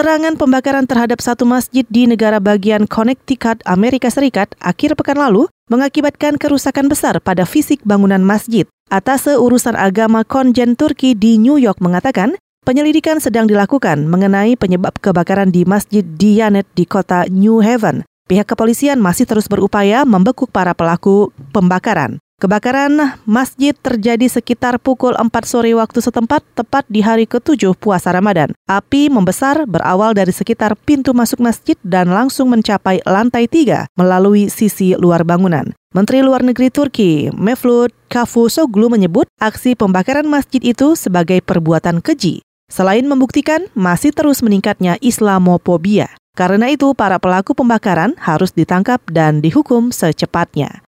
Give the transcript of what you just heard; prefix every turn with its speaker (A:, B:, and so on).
A: Serangan pembakaran terhadap satu masjid di negara bagian Connecticut, Amerika Serikat akhir pekan lalu mengakibatkan kerusakan besar pada fisik bangunan masjid. Atas urusan agama Konjen Turki di New York mengatakan, penyelidikan sedang dilakukan mengenai penyebab kebakaran di Masjid Diyanet di kota New Haven. Pihak kepolisian masih terus berupaya membekuk para pelaku pembakaran. Kebakaran masjid terjadi sekitar pukul 4 sore waktu setempat, tepat di hari ke-7 puasa Ramadan. Api membesar berawal dari sekitar pintu masuk masjid dan langsung mencapai lantai 3 melalui sisi luar bangunan. Menteri Luar Negeri Turki, Mevlut Cavusoglu menyebut aksi pembakaran masjid itu sebagai perbuatan keji. Selain membuktikan masih terus meningkatnya Islamophobia. Karena itu, para pelaku pembakaran harus ditangkap dan dihukum secepatnya.